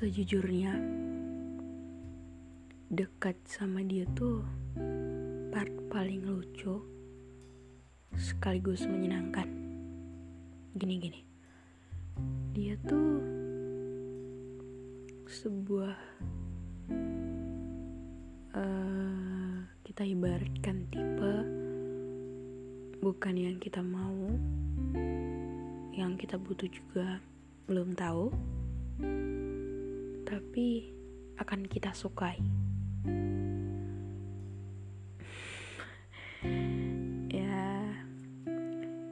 Sejujurnya, dekat sama dia tuh part paling lucu sekaligus menyenangkan. Gini-gini, dia tuh sebuah uh, kita ibaratkan tipe bukan yang kita mau, yang kita butuh juga belum tahu tapi akan kita sukai. ya,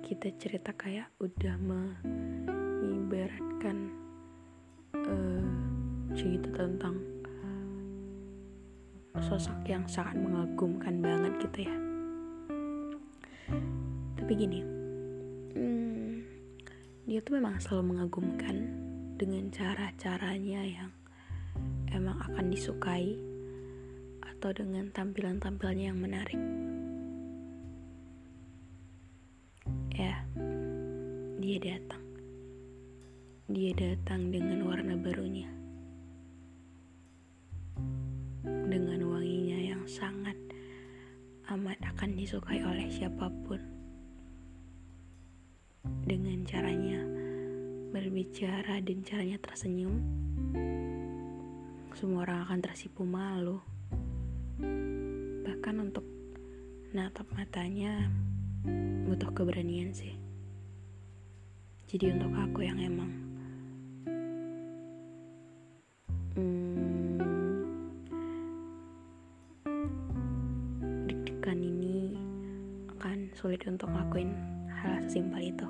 kita cerita kayak udah mengibaratkan uh, cerita tentang sosok yang sangat mengagumkan banget gitu ya. Tapi gini, hmm, dia tuh memang selalu mengagumkan dengan cara-caranya yang emang akan disukai atau dengan tampilan-tampilannya yang menarik. Ya, dia datang. Dia datang dengan warna barunya. Dengan wanginya yang sangat amat akan disukai oleh siapa pun. Dengan caranya berbicara dan caranya tersenyum semua orang akan tersipu malu. Bahkan untuk natap matanya butuh keberanian sih. Jadi untuk aku yang emang hmm, ini akan sulit untuk lakuin hal sesimpel itu.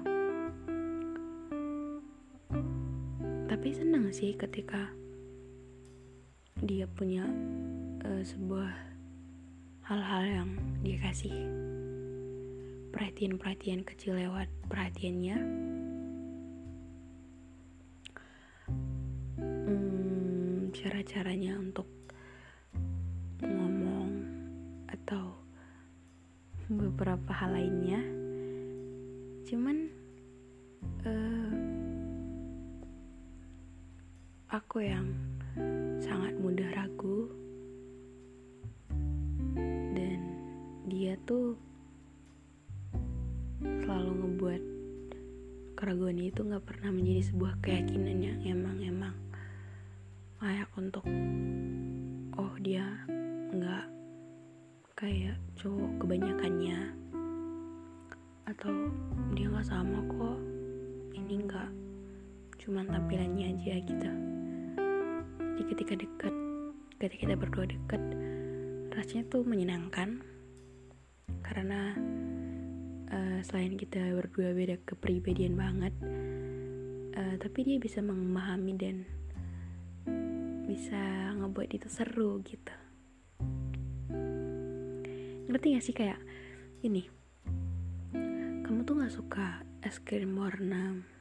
Tapi senang sih ketika dia punya uh, sebuah hal-hal yang dia kasih perhatian-perhatian kecil lewat perhatiannya. Hmm, cara-caranya untuk ngomong atau beberapa hal lainnya. Cuman uh, aku yang sangat mudah ragu. Dan dia tuh selalu ngebuat keraguan itu nggak pernah menjadi sebuah keyakinan yang emang-emang layak untuk oh dia nggak kayak cowok kebanyakannya. Atau dia nggak sama kok ini nggak cuman tampilannya aja gitu jadi ketika dekat ketika kita berdua dekat rasanya tuh menyenangkan. Karena uh, selain kita berdua beda kepribadian banget uh, tapi dia bisa memahami dan bisa ngebuat itu seru gitu. Ngerti gak sih kayak ini? Kamu tuh gak suka es krim warna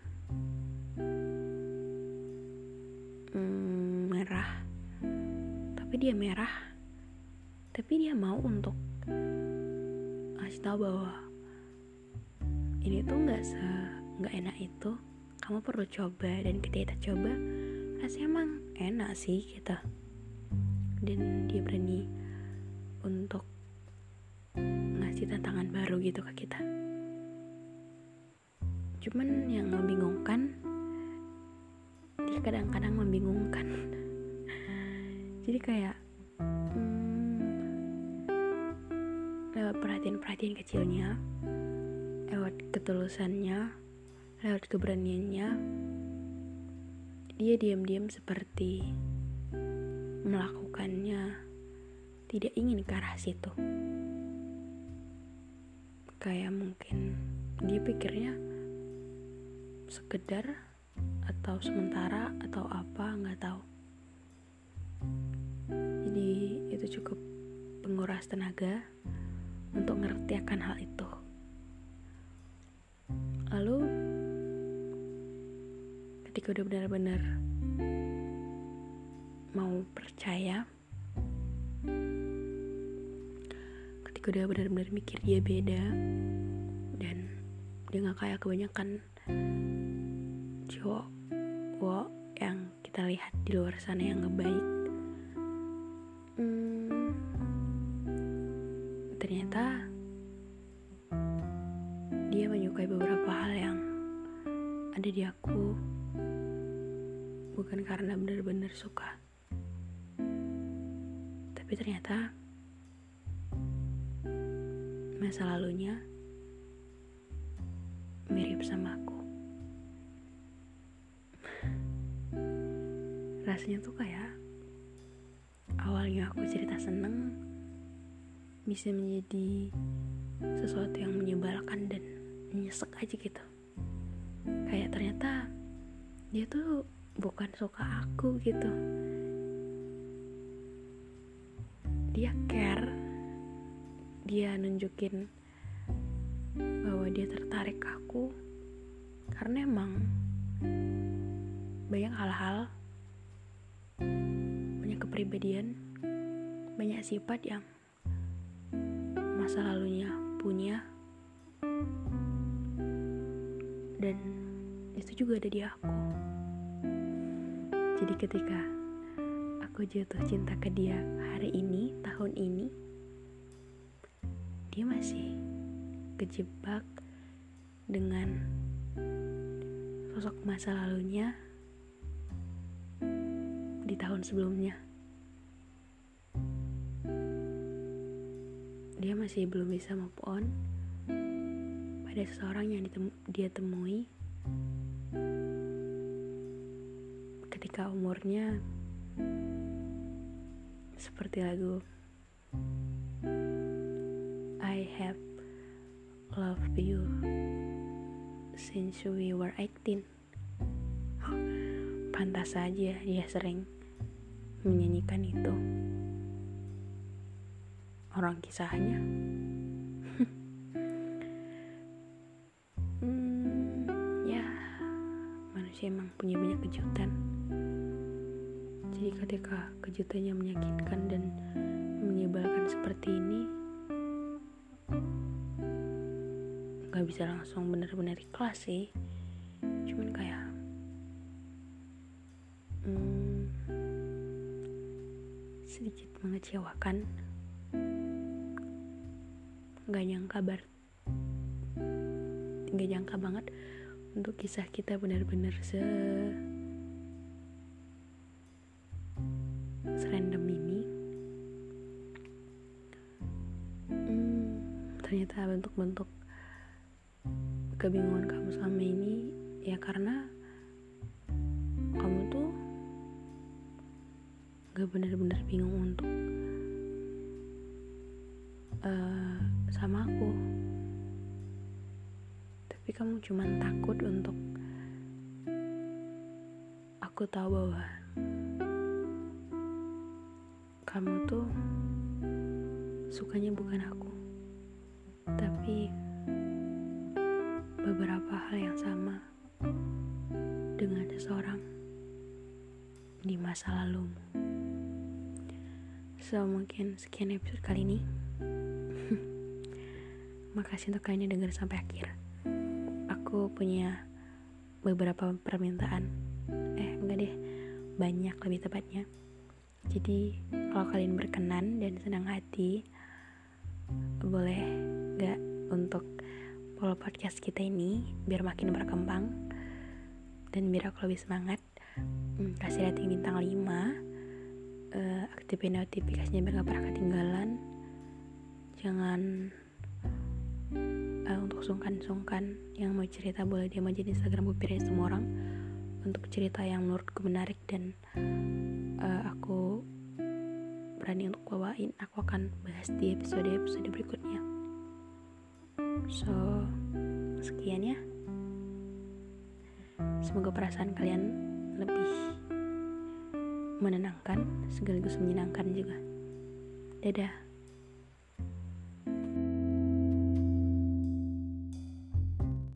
tapi dia merah. Tapi dia mau untuk ngasih tahu bahwa ini tuh nggak se nggak enak itu. Kamu perlu coba dan ketika kita coba rasanya emang enak sih kita dan dia berani untuk ngasih tantangan baru gitu ke kita. Cuman yang membingungkan dia kadang-kadang membingungkan jadi kayak hmm, lewat perhatian-perhatian kecilnya lewat ketulusannya lewat keberaniannya dia diam-diam seperti melakukannya tidak ingin ke arah situ. Kayak mungkin dia pikirnya sekedar atau sementara atau apa nggak tahu cukup penguras tenaga untuk ngerti akan hal itu. Lalu ketika udah benar-benar mau percaya ketika udah benar-benar mikir dia beda dan dia nggak kayak kebanyakan cowok cowok yang kita lihat di luar sana yang ngebaik ada di aku. Bukan karena benar-benar suka. Tapi ternyata masa lalunya mirip sama aku. Rasanya tuh kayak awalnya aku cerita seneng bisa menjadi sesuatu yang menyebalkan dan nyesek aja gitu kayak ternyata dia tuh bukan suka aku gitu. Dia care. Dia nunjukin bahwa dia tertarik aku karena emang banyak hal-hal banyak kepribadian banyak sifat yang masa lalunya punya dan itu juga ada di aku jadi ketika aku jatuh cinta ke dia hari ini, tahun ini, dia masih kejebak dengan sosok masa lalunya di tahun sebelumnya. Dia masih belum bisa move on pada seseorang yang ditemu, dia temui. Ketika umurnya seperti lagu I have loved you since we were 18 pantas saja dia sering menyanyikan itu. Orang kisahnya manusia emang punya banyak kejutan. Jadi ketika kejutannya menyakitkan dan menyebalkan seperti ini nggak bisa langsung benar-benar ikhlas sih. Cuman kayak hmm, sedikit mengecewakan. Nggak nyangka bar nggak nyangka banget untuk kisah kita benar-benar se serandom ini. Hmm, ternyata bentuk-bentuk kebingungan kamu selama ini ya karena kamu tuh gak bener-bener bingung untuk uh, sama aku kamu cuman takut untuk aku tahu bahwa kamu tuh sukanya bukan aku. Tapi beberapa hal yang sama dengan seseorang di masa lalumu. So mungkin sekian episode kali ini. Makasih untuk kalian yang denger sampai akhir aku punya beberapa permintaan. Eh enggak deh. Banyak lebih tepatnya. Jadi kalau kalian berkenan dan senang hati boleh gak untuk follow podcast kita ini biar makin berkembang dan biar aku lebih semangat? Hmm, kasih rating bintang 5 uh, aktifin notifikasinya biar gak pernah ketinggalan. Jangan uh, untuk sungkan-sungkan yang mau cerita boleh dia aja di Instagram gue semua orang untuk cerita yang menurutku menarik dan uh, aku berani untuk bawain aku akan bahas di episode-episode berikutnya So, sekian ya. Semoga perasaan kalian lebih menenangkan sekaligus menyenangkan juga. Dadah.